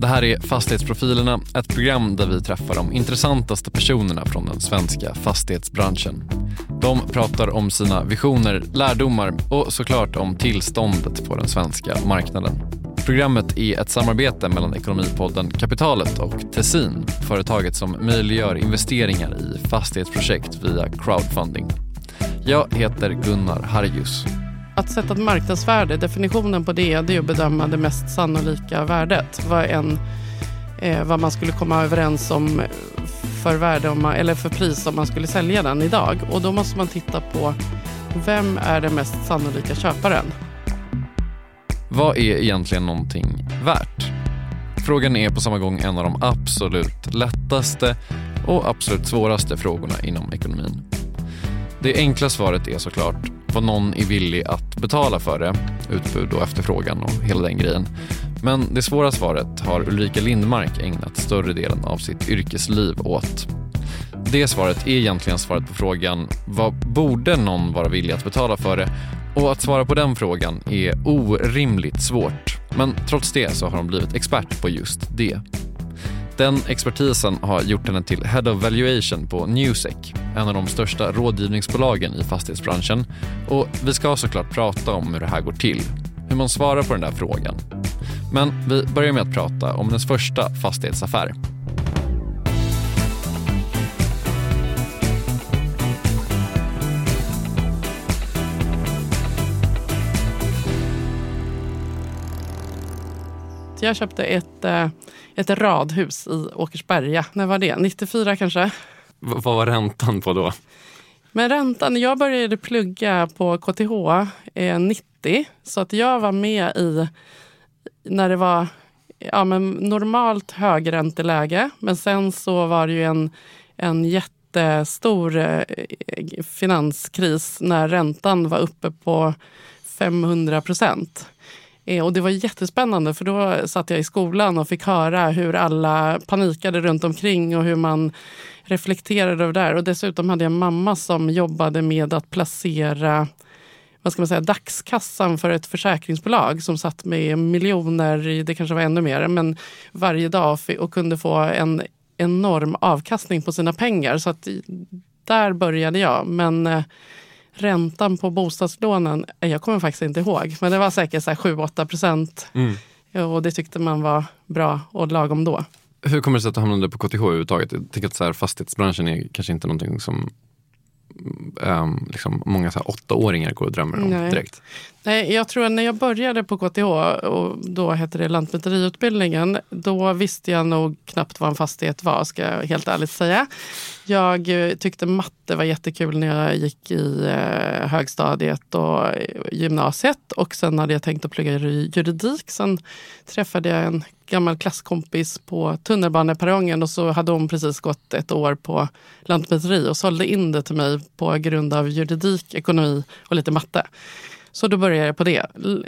Det här är Fastighetsprofilerna, ett program där vi träffar de intressantaste personerna från den svenska fastighetsbranschen. De pratar om sina visioner, lärdomar och såklart om tillståndet på den svenska marknaden. Programmet är ett samarbete mellan Ekonomipodden Kapitalet och Tessin, företaget som möjliggör investeringar i fastighetsprojekt via crowdfunding. Jag heter Gunnar Harjus. Att sätta ett marknadsvärde, definitionen på det, det är att bedöma det mest sannolika värdet. Vad, en, eh, vad man skulle komma överens om för, värde om man, eller för pris om man skulle sälja den idag. Och då måste man titta på vem är den mest sannolika köparen? Vad är egentligen någonting värt? Frågan är på samma gång en av de absolut lättaste och absolut svåraste frågorna inom ekonomin. Det enkla svaret är såklart vad någon är villig att betala för det, utbud och efterfrågan och hela den grejen. Men det svåra svaret har Ulrika Lindmark ägnat större delen av sitt yrkesliv åt. Det svaret är egentligen svaret på frågan vad borde någon vara villig att betala för det? Och att svara på den frågan är orimligt svårt. Men trots det så har hon blivit expert på just det. Den expertisen har gjort henne till Head of Valuation på Newsec, en av de största rådgivningsbolagen i fastighetsbranschen. Och vi ska såklart prata om hur det här går till, hur man svarar på den där frågan. Men vi börjar med att prata om hennes första fastighetsaffär. Jag köpte ett, eh, ett radhus i Åkersberga. När var det? 94 kanske? V vad var räntan på då? Men räntan, jag började plugga på KTH eh, 90. Så att jag var med i när det var ja, men normalt högränteläge. Men sen så var det ju en, en jättestor eh, finanskris när räntan var uppe på 500 procent. Eh, och det var jättespännande för då satt jag i skolan och fick höra hur alla panikade runt omkring och hur man reflekterade över det här. Och dessutom hade jag en mamma som jobbade med att placera vad ska man säga, dagskassan för ett försäkringsbolag som satt med miljoner, det kanske var ännu mer, men varje dag och kunde få en enorm avkastning på sina pengar. Så att där började jag. Men eh, räntan på bostadslånen, jag kommer faktiskt inte ihåg, men det var säkert 7-8 procent. Mm. Och det tyckte man var bra och lagom då. Hur kommer det sig att du hamnade på KTH överhuvudtaget? Jag tänker att så här, fastighetsbranschen är kanske inte någonting som um, liksom många så här, åttaåringar går och drömmer om Nej. direkt. Nej, jag tror att när jag började på KTH, och då hette det Lantmäteriutbildningen, då visste jag nog knappt vad en fastighet var, ska jag helt ärligt säga. Jag eh, tyckte matte var jättekul när jag gick i eh, högstadiet och gymnasiet. Och sen hade jag tänkt att plugga juridik. Sen träffade jag en gammal klasskompis på tunnelbaneperrongen och så hade hon precis gått ett år på Lantmäteri och sålde in det till mig på grund av juridik, ekonomi och lite matte. Så då började jag på det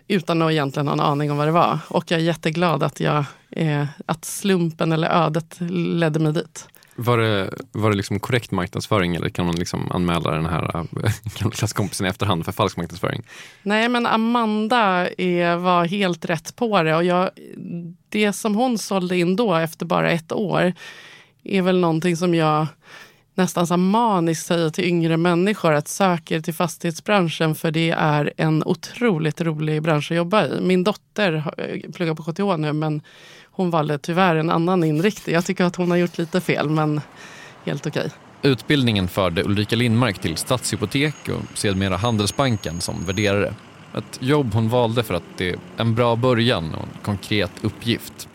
utan att egentligen ha en aning om vad det var. Och jag är jätteglad att, jag, eh, att slumpen eller ödet ledde mig dit. Var det, var det liksom korrekt marknadsföring eller kan man liksom anmäla den här äh, gamla klasskompisen i efterhand för falsk marknadsföring? Nej, men Amanda är, var helt rätt på det. Och jag, det som hon sålde in då efter bara ett år är väl någonting som jag nästan så maniskt säger till yngre människor att sök er till fastighetsbranschen för det är en otroligt rolig bransch att jobba i. Min dotter pluggar på KTH nu men hon valde tyvärr en annan inriktning. Jag tycker att hon har gjort lite fel, men helt okej. Okay. Utbildningen förde Ulrika Lindmark till Stadshypotek och sedermera Handelsbanken som värderare. Ett jobb hon valde för att det är en bra början och en konkret uppgift.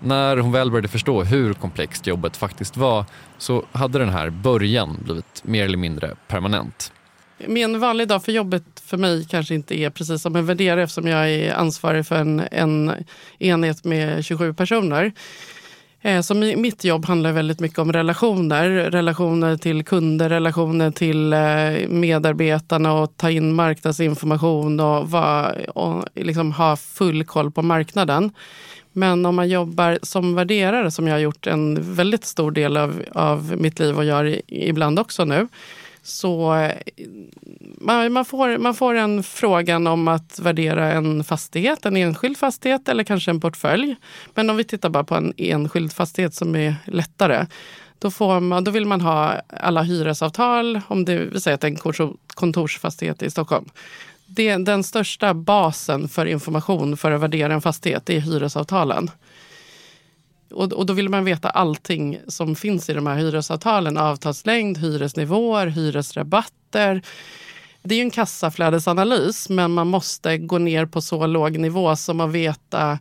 När hon väl började förstå hur komplext jobbet faktiskt var så hade den här början blivit mer eller mindre permanent. Min vanlig dag för jobbet för mig kanske inte är precis som en värderare eftersom jag är ansvarig för en, en enhet med 27 personer. Eh, så mitt jobb handlar väldigt mycket om relationer. Relationer till kunder, relationer till eh, medarbetarna och ta in marknadsinformation och, var, och liksom ha full koll på marknaden. Men om man jobbar som värderare, som jag har gjort en väldigt stor del av, av mitt liv och gör ibland också nu, så eh, man, man, får, man får en frågan om att värdera en fastighet, en enskild fastighet eller kanske en portfölj. Men om vi tittar bara på en enskild fastighet som är lättare. Då, får man, då vill man ha alla hyresavtal, om det vill säga att det är en kontorsfastighet i Stockholm. Det, den största basen för information för att värdera en fastighet är hyresavtalen. Och, och då vill man veta allting som finns i de här hyresavtalen. Avtalslängd, hyresnivåer, hyresrabatter. Det är ju en kassaflödesanalys men man måste gå ner på så låg nivå som att veta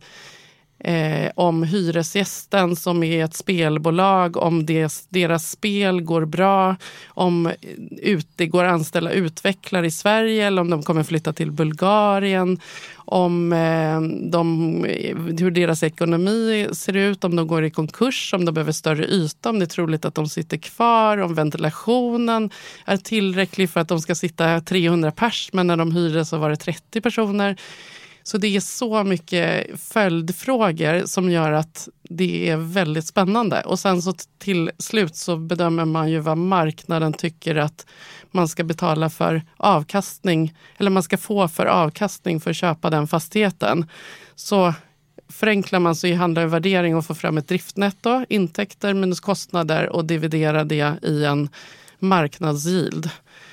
eh, om hyresgästen som är ett spelbolag, om des, deras spel går bra, om eh, ut, det går att anställa utvecklare i Sverige eller om de kommer flytta till Bulgarien, om eh, de, eh, hur deras ekonomi ser ut, om de går i konkurs, om de behöver större yta, om det är troligt att de sitter kvar, om ventilationen är tillräcklig för att de ska sitta 300 pers men när de hyrde så var det 30 personer. Så det är så mycket följdfrågor som gör att det är väldigt spännande. Och sen så till slut så bedömer man ju vad marknaden tycker att man ska betala för avkastning, eller man ska få för avkastning för att köpa den fastigheten. Så förenklar man så handlar det om värdering och få fram ett driftnetto, intäkter minus kostnader och dividera det i en marknadsgild.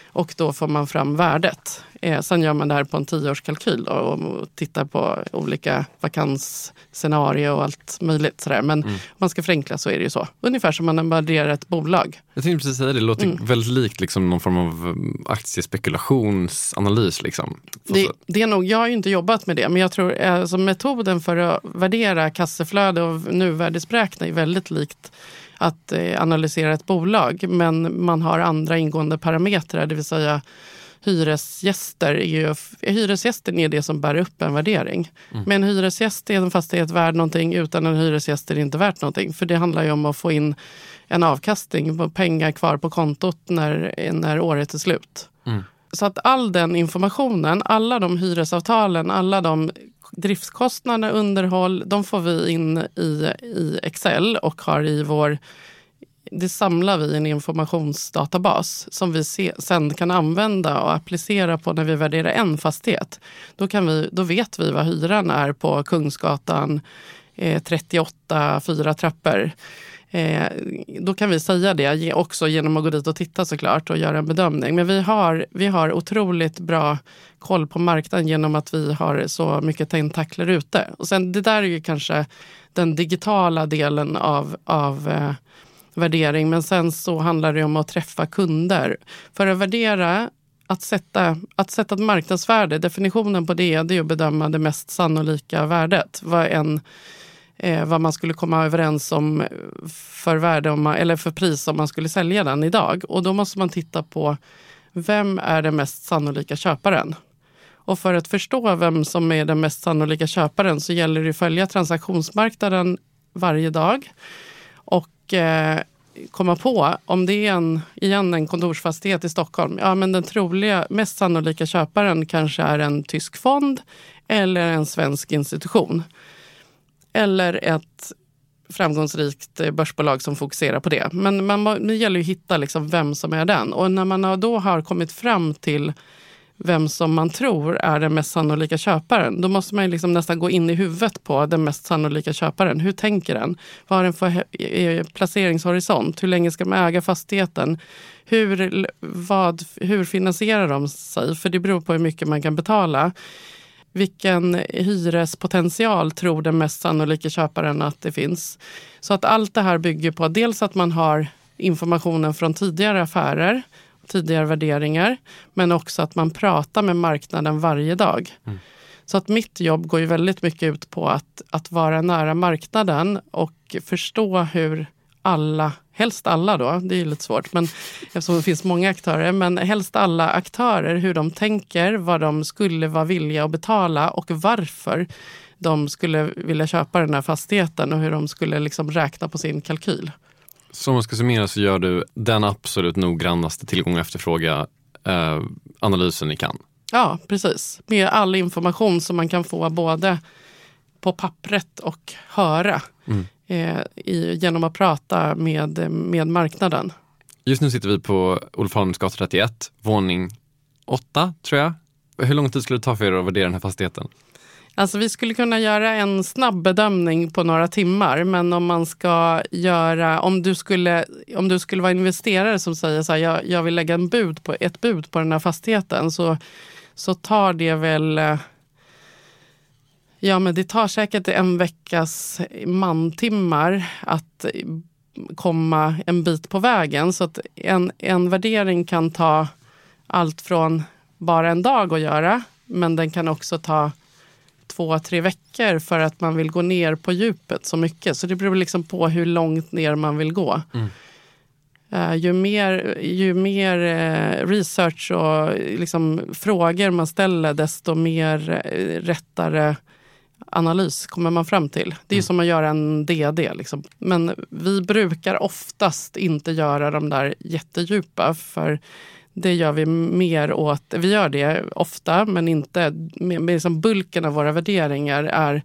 och då får man fram värdet. Eh, sen gör man det här på en tioårskalkyl då, och tittar på olika vakansscenarier och allt möjligt. Sådär. Men mm. om man ska förenkla så är det ju så. Ungefär som man värderar ett bolag. Jag tänkte precis säga det, det låter mm. väldigt likt liksom någon form av um, aktiespekulationsanalys. Liksom. Det, det, är nog, jag har ju inte jobbat med det, men jag tror alltså, metoden för att värdera kassaflöde och nuvärdesberäkna är väldigt likt att eh, analysera ett bolag. Men man har andra ingående parametrar, det vill säga hyresgäster är ju, hyresgästen är det som bär upp en värdering. Mm. Men en hyresgäst är en fastighet värd någonting, utan en hyresgäst är det inte värt någonting. För det handlar ju om att få in en avkastning, pengar kvar på kontot när, när året är slut. Mm. Så att all den informationen, alla de hyresavtalen, alla de driftskostnader, underhåll, de får vi in i, i Excel och har i vår det samlar vi i en informationsdatabas som vi se, sen kan använda och applicera på när vi värderar en fastighet. Då, kan vi, då vet vi vad hyran är på Kungsgatan eh, 38, fyra trappor. Eh, då kan vi säga det också genom att gå dit och titta såklart och göra en bedömning. Men vi har, vi har otroligt bra koll på marknaden genom att vi har så mycket tentakler ute. Och sen, det där är ju kanske den digitala delen av, av eh, värdering. Men sen så handlar det om att träffa kunder. För att värdera att sätta, att sätta ett marknadsvärde, definitionen på det, det är att bedöma det mest sannolika värdet. Vad en eh, vad man skulle komma överens om för, värde om man, eller för pris om man skulle sälja den idag. Och då måste man titta på vem är den mest sannolika köparen? Och för att förstå vem som är den mest sannolika köparen så gäller det att följa transaktionsmarknaden varje dag. Och eh, komma på om det är en, igen, en kontorsfastighet i Stockholm. Ja, men den troliga, mest sannolika köparen kanske är en tysk fond eller en svensk institution eller ett framgångsrikt eh, börsbolag som fokuserar på det. Men man, det gäller ju att hitta liksom vem som är den. Och när man då har kommit fram till vem som man tror är den mest sannolika köparen, då måste man liksom nästan gå in i huvudet på den mest sannolika köparen. Hur tänker den? Vad har den för placeringshorisont? Hur länge ska man äga fastigheten? Hur, vad, hur finansierar de sig? För det beror på hur mycket man kan betala vilken hyrespotential tror den mest sannolika köparen att det finns. Så att allt det här bygger på dels att man har informationen från tidigare affärer, tidigare värderingar, men också att man pratar med marknaden varje dag. Mm. Så att mitt jobb går ju väldigt mycket ut på att, att vara nära marknaden och förstå hur alla, helst alla då, det är lite svårt men eftersom det finns många aktörer, men helst alla aktörer hur de tänker, vad de skulle vara villiga att betala och varför de skulle vilja köpa den här fastigheten och hur de skulle liksom räkna på sin kalkyl. Så om man ska summera så gör du den absolut noggrannaste tillgång och efterfråga eh, analysen ni kan? Ja, precis. Med all information som man kan få både på pappret och höra. Mm eh, i, genom att prata med, med marknaden. Just nu sitter vi på Olof Palmes gata 31, våning 8 tror jag. Hur lång tid skulle det ta för er att värdera den här fastigheten? Alltså vi skulle kunna göra en snabb bedömning på några timmar, men om man ska göra, om du skulle, om du skulle vara investerare som säger så här, jag, jag vill lägga en bud på, ett bud på den här fastigheten, så, så tar det väl eh, Ja, men det tar säkert en veckas mantimmar att komma en bit på vägen. Så att en, en värdering kan ta allt från bara en dag att göra, men den kan också ta två, tre veckor för att man vill gå ner på djupet så mycket. Så det beror liksom på hur långt ner man vill gå. Mm. Uh, ju mer, ju mer uh, research och liksom, frågor man ställer, desto mer uh, rättare analys kommer man fram till. Det är mm. som att göra en DD. Liksom. Men vi brukar oftast inte göra de där jättedjupa. För det gör vi mer åt, vi gör det ofta men inte, med, liksom bulken av våra värderingar är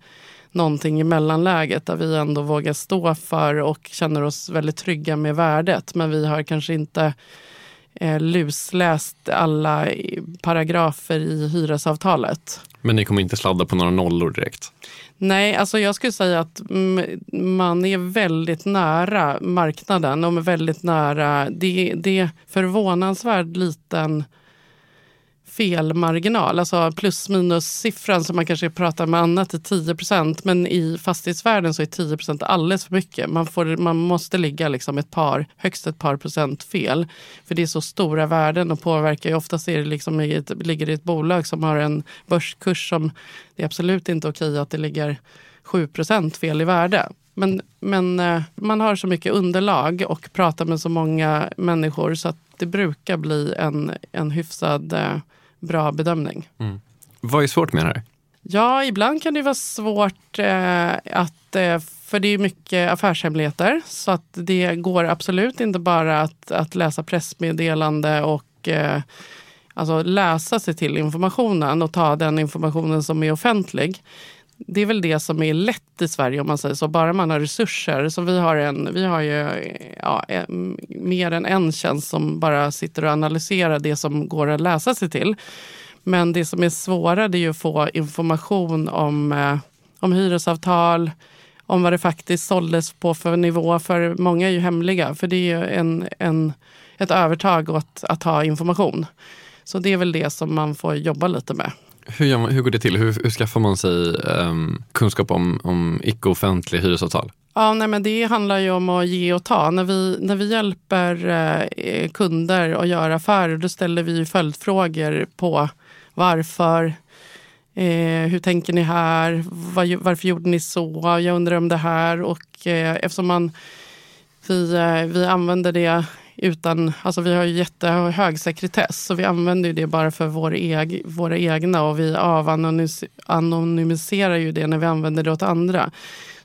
någonting i mellanläget där vi ändå vågar stå för och känner oss väldigt trygga med värdet. Men vi har kanske inte eh, lusläst alla paragrafer i hyresavtalet. Men ni kommer inte sladda på några nollor direkt? Nej, alltså jag skulle säga att man är väldigt nära marknaden och väldigt nära... Det, det är förvånansvärt liten felmarginal, alltså plus minus-siffran som man kanske pratar med annat är 10 procent men i fastighetsvärlden så är 10 alldeles för mycket. Man, får, man måste ligga liksom ett par, högst ett par procent fel. För det är så stora värden och påverkar ju. Oftast är det liksom i ett, ligger det i ett bolag som har en börskurs som det är absolut inte okej att det ligger 7 procent fel i värde. Men, men eh, man har så mycket underlag och pratar med så många människor så att det brukar bli en, en hyfsad eh, bra bedömning. Mm. Vad är svårt med det här? Ja, ibland kan det vara svårt eh, att eh, för det är mycket affärshemligheter så att det går absolut inte bara att, att läsa pressmeddelande och eh, alltså läsa sig till informationen och ta den informationen som är offentlig. Det är väl det som är lätt i Sverige om man säger så, bara man har resurser. Så vi har, en, vi har ju ja, mer än en tjänst som bara sitter och analyserar det som går att läsa sig till. Men det som är svårare är att få information om, eh, om hyresavtal, om vad det faktiskt såldes på för nivå. För många är ju hemliga, för det är ju en, en, ett övertag åt att ha information. Så det är väl det som man får jobba lite med. Hur, man, hur går det till? Hur, hur skaffar man sig um, kunskap om, om icke-offentliga hyresavtal? Ja, nej, men det handlar ju om att ge och ta. När vi, när vi hjälper eh, kunder att göra affärer då ställer vi följdfrågor på varför, eh, hur tänker ni här, Var, varför gjorde ni så, jag undrar om det här. Och eh, eftersom man, vi, eh, vi använder det utan, alltså vi har ju jättehög sekretess så vi använder det bara för vår eg, våra egna och vi avanonymiserar ju det när vi använder det åt andra.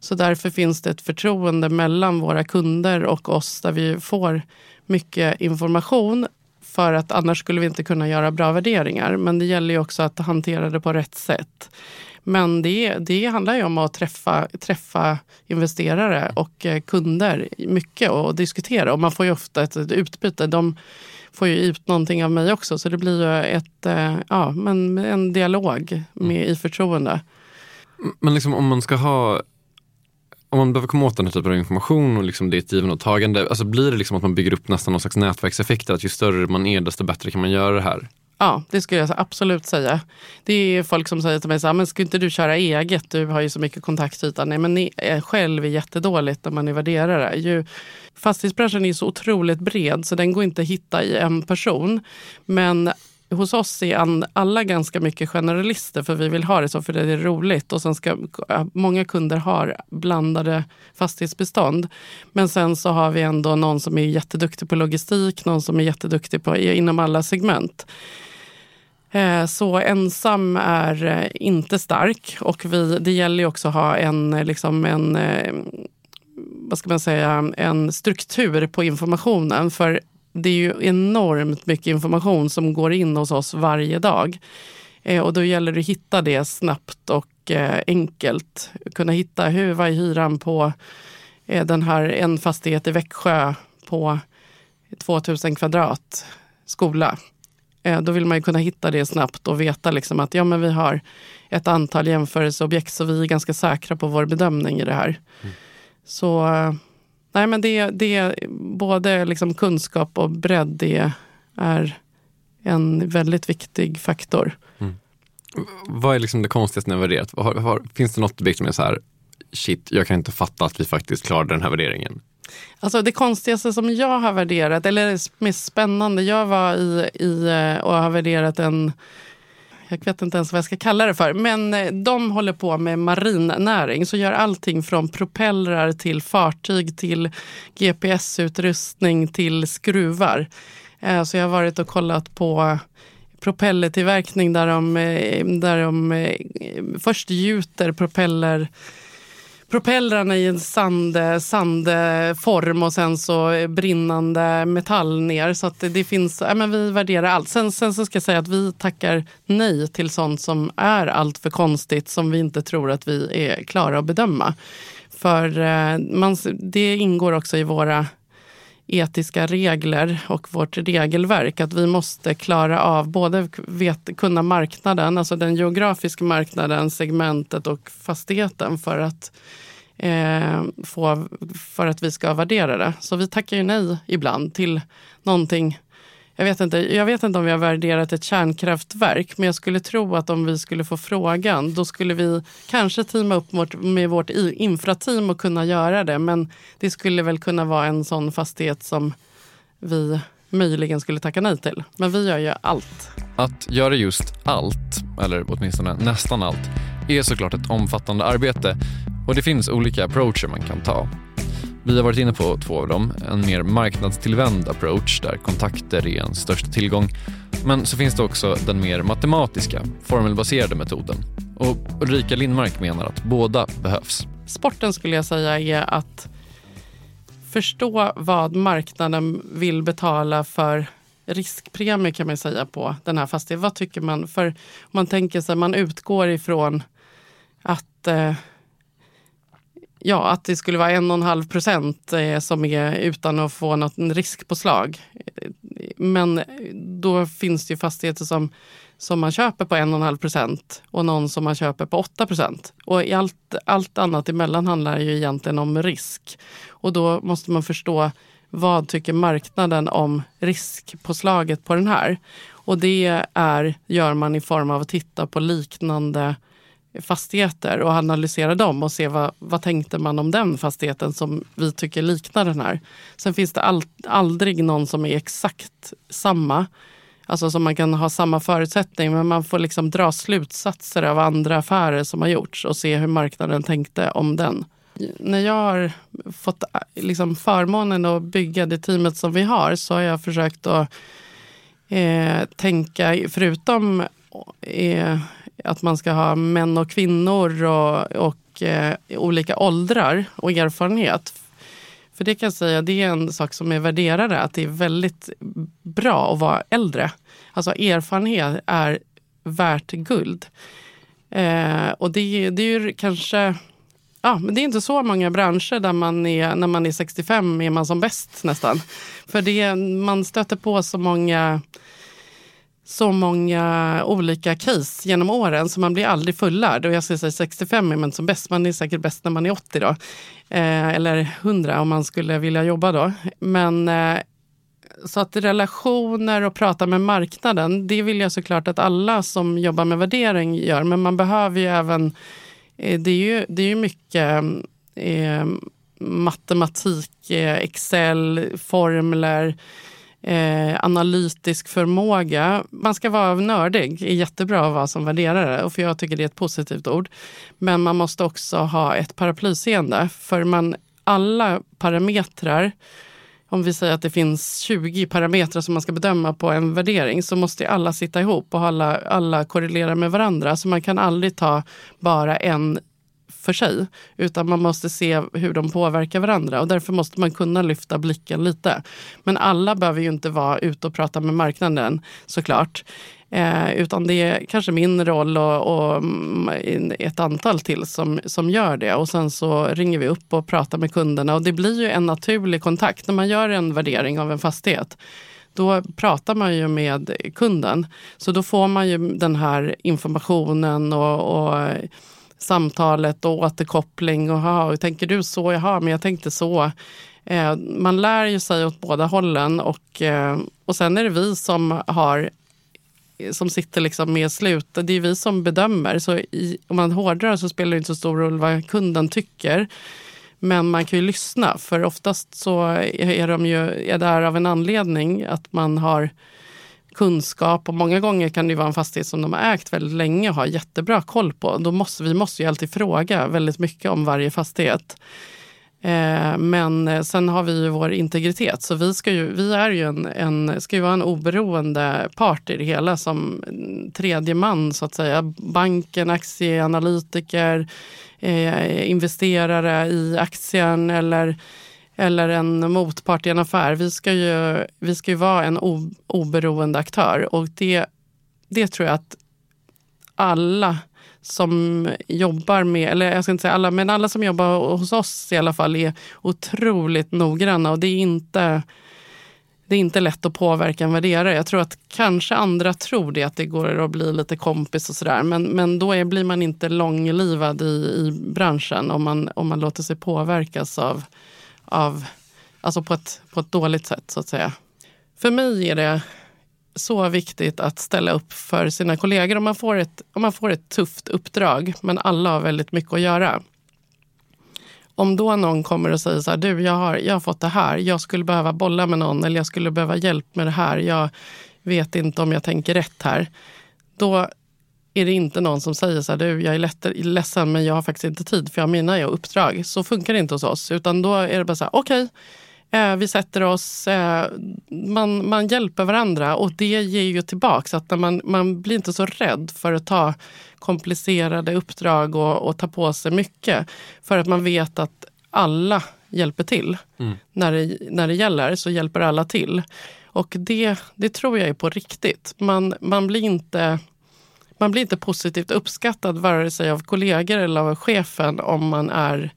Så därför finns det ett förtroende mellan våra kunder och oss där vi får mycket information för att annars skulle vi inte kunna göra bra värderingar. Men det gäller ju också att hantera det på rätt sätt. Men det, det handlar ju om att träffa, träffa investerare och eh, kunder mycket och diskutera. Och man får ju ofta ett, ett utbyte. De får ju ut någonting av mig också. Så det blir ju ett, eh, ja, men en dialog med, i förtroende. Men liksom om man ska ha om man behöver komma åt den här typen av information och liksom det är ett givande och tagande, alltså blir det liksom att man bygger upp nästan någon slags nätverkseffekter? Att ju större man är desto bättre kan man göra det här? Ja, det skulle jag absolut säga. Det är folk som säger till mig, så här, men ska inte du köra eget? Du har ju så mycket kontaktyta. Nej, men själv är jättedåligt när man är värderare. Ju, fastighetsbranschen är så otroligt bred så den går inte att hitta i en person. Men hos oss är alla ganska mycket generalister för vi vill ha det så för det är roligt. Och sen ska, många kunder har blandade fastighetsbestånd. Men sen så har vi ändå någon som är jätteduktig på logistik, någon som är jätteduktig på, inom alla segment. Eh, så ensam är eh, inte stark och vi, det gäller ju också att ha en, eh, liksom en, vad ska man säga, en struktur på informationen. För det är ju enormt mycket information som går in hos oss varje dag. Och då gäller det att hitta det snabbt och enkelt. Kunna hitta hur, vad är hyran på den här en fastighet i Växjö på 2000 kvadrat skola. Eh, då vill man ju kunna hitta det snabbt och veta liksom att ja, men vi har ett antal jämförelseobjekt så vi är ganska säkra på vår bedömning i det här. Mm. Så nej, men det, det både liksom kunskap och bredd det är en väldigt viktig faktor. Mm. Vad är liksom det konstigaste ni har värderat? Har, har, finns det något objekt som är så här, shit, jag kan inte fatta att vi faktiskt klarade den här värderingen? Alltså det konstigaste som jag har värderat, eller mest spännande, jag var i, i eh, och har värderat en jag vet inte ens vad jag ska kalla det för. Men eh, de håller på med marinnäring, så gör allting från propellrar till fartyg till GPS-utrustning till skruvar. Eh, så jag har varit och kollat på propellertillverkning där de, eh, där de först gjuter propeller propellrarna i en sand, sandform och sen så brinnande metall ner. Så att det finns, ja, men vi värderar allt. Sen, sen så ska jag säga att vi tackar nej till sånt som är allt för konstigt som vi inte tror att vi är klara att bedöma. För eh, man, det ingår också i våra etiska regler och vårt regelverk. Att vi måste klara av både vet, kunna marknaden, alltså den geografiska marknaden, segmentet och fastigheten för att, eh, få, för att vi ska värdera det. Så vi tackar ju nej ibland till någonting jag vet, inte, jag vet inte om vi har värderat ett kärnkraftverk, men jag skulle tro att om vi skulle få frågan, då skulle vi kanske teama upp med vårt infrateam och kunna göra det. Men det skulle väl kunna vara en sån fastighet som vi möjligen skulle tacka nej till. Men vi gör ju allt. Att göra just allt, eller åtminstone nästan allt, är såklart ett omfattande arbete och det finns olika approacher man kan ta. Vi har varit inne på två av dem. En mer marknadstillvänd approach där kontakter är en största tillgång. Men så finns det också den mer matematiska, formelbaserade metoden. Och Ulrika Lindmark menar att båda behövs. Sporten skulle jag säga är att förstå vad marknaden vill betala för riskpremie kan man säga på den här fastigheten. Vad tycker man? För man tänker sig, man utgår ifrån att eh, Ja, att det skulle vara en och en halv procent eh, som är utan att få något riskpåslag. Men då finns det ju fastigheter som, som man köper på en och en halv procent och någon som man köper på 8 procent. Och i allt, allt annat emellan handlar ju egentligen om risk. Och då måste man förstå vad tycker marknaden om riskpåslaget på den här? Och det är, gör man i form av att titta på liknande fastigheter och analysera dem och se vad, vad tänkte man om den fastigheten som vi tycker liknar den här. Sen finns det all, aldrig någon som är exakt samma. Alltså som man kan ha samma förutsättning men man får liksom dra slutsatser av andra affärer som har gjorts och se hur marknaden tänkte om den. När jag har fått äh, liksom förmånen att bygga det teamet som vi har så har jag försökt att eh, tänka, förutom eh, att man ska ha män och kvinnor och, och eh, olika åldrar och erfarenhet. För det kan jag säga, det är en sak som är värderare. att det är väldigt bra att vara äldre. Alltså erfarenhet är värt guld. Eh, och det, det är ju kanske Ja, men det är inte så många branscher där man är, när man är 65 är man som bäst nästan. För det, man stöter på så många så många olika case genom åren så man blir aldrig fullärd. Och jag skulle säga 65 är man som bäst, man är säkert bäst när man är 80 då. Eh, eller 100 om man skulle vilja jobba då. Men eh, så att relationer och prata med marknaden, det vill jag såklart att alla som jobbar med värdering gör. Men man behöver ju även, eh, det är ju, det är ju mycket eh, matematik, eh, Excel, formler eh, analytisk förmåga. Man ska vara nördig, är jättebra att vara som värderare, och för jag tycker det är ett positivt ord. Men man måste också ha ett paraplyseende, för man, alla parametrar om vi säger att det finns 20 parametrar som man ska bedöma på en värdering så måste alla sitta ihop och alla, alla korrelera med varandra. Så man kan aldrig ta bara en för sig, utan man måste se hur de påverkar varandra och därför måste man kunna lyfta blicken lite. Men alla behöver ju inte vara ute och prata med marknaden såklart. Eh, utan det är kanske min roll och, och mm, ett antal till som, som gör det. Och sen så ringer vi upp och pratar med kunderna. Och det blir ju en naturlig kontakt när man gör en värdering av en fastighet. Då pratar man ju med kunden. Så då får man ju den här informationen och, och samtalet och återkoppling. Och, ha, tänker du så? Jaha, men jag tänkte så. Eh, man lär ju sig åt båda hållen och, eh, och sen är det vi som har eh, som sitter liksom med slut. Det är vi som bedömer. Så i, om man hårdrar så spelar det inte så stor roll vad kunden tycker. Men man kan ju lyssna, för oftast så är de ju är där av en anledning. Att man har kunskap och många gånger kan det vara en fastighet som de har ägt väldigt länge och har jättebra koll på. Då måste, vi måste ju alltid fråga väldigt mycket om varje fastighet. Eh, men eh, sen har vi ju vår integritet, så vi, ska ju, vi är ju en, en, ska ju vara en oberoende part i det hela som tredje man så att säga. Banken, aktieanalytiker, eh, investerare i aktien eller, eller en motpart i en affär. Vi ska ju, vi ska ju vara en o, oberoende aktör och det, det tror jag att alla som jobbar med, eller jag ska inte säga alla, men alla som jobbar hos oss i alla fall är otroligt noggranna och det är inte det är inte lätt att påverka en värderare. Jag tror att kanske andra tror det, att det går att bli lite kompis och sådär. Men, men då är, blir man inte långlivad i, i branschen om man, om man låter sig påverkas av, av alltså på ett, på ett dåligt sätt så att säga. För mig är det så viktigt att ställa upp för sina kollegor om man får ett, om man får ett tufft uppdrag, men alla har väldigt mycket att göra. Om då någon kommer och säger så här, du jag har, jag har fått det här, jag skulle behöva bolla med någon eller jag skulle behöva hjälp med det här, jag vet inte om jag tänker rätt här. Då är det inte någon som säger så här, du jag är ledsen men jag har faktiskt inte tid för jag har mina uppdrag. Så funkar det inte hos oss, utan då är det bara så här, okej, okay, Eh, vi sätter oss, eh, man, man hjälper varandra och det ger ju tillbaks. Att man, man blir inte så rädd för att ta komplicerade uppdrag och, och ta på sig mycket. För att man vet att alla hjälper till. Mm. När, det, när det gäller så hjälper alla till. Och det, det tror jag är på riktigt. Man, man, blir inte, man blir inte positivt uppskattad vare sig av kollegor eller av chefen om man är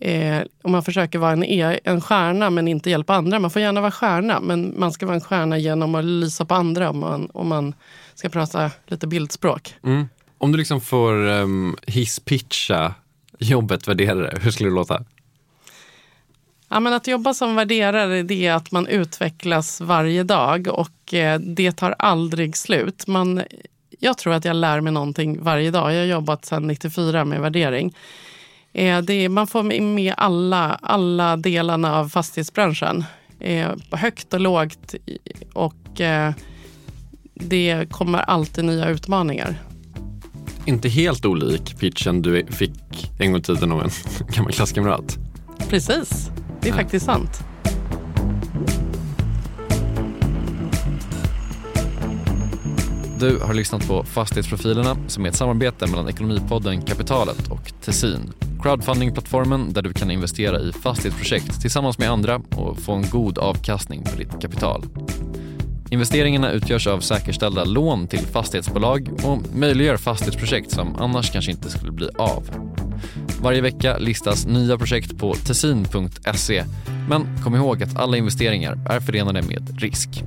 eh, om man försöker vara en, e, en stjärna men inte hjälpa andra. Man får gärna vara stjärna men man ska vara en stjärna genom att lysa på andra om man, om man ska prata lite bildspråk. Mm. Om du liksom får um, hisspitcha jobbet värderare, hur skulle det låta? Ja, men att jobba som värderare det är att man utvecklas varje dag och eh, det tar aldrig slut. Man, jag tror att jag lär mig någonting varje dag. Jag har jobbat sedan 94 med värdering. Eh, det, man får med alla, alla delarna av fastighetsbranschen. Eh, högt och lågt och eh, det kommer alltid nya utmaningar. Inte helt olik pitchen du fick en gång i tiden av en gammal klasskamrat. Precis, det är Nej. faktiskt sant. Du har lyssnat på Fastighetsprofilerna som är ett samarbete mellan Ekonomipodden Kapitalet och Tessin crowdfundingplattformen där du kan investera i fastighetsprojekt tillsammans med andra och få en god avkastning på ditt kapital. Investeringarna utgörs av säkerställda lån till fastighetsbolag och möjliggör fastighetsprojekt som annars kanske inte skulle bli av. Varje vecka listas nya projekt på tessin.se men kom ihåg att alla investeringar är förenade med risk.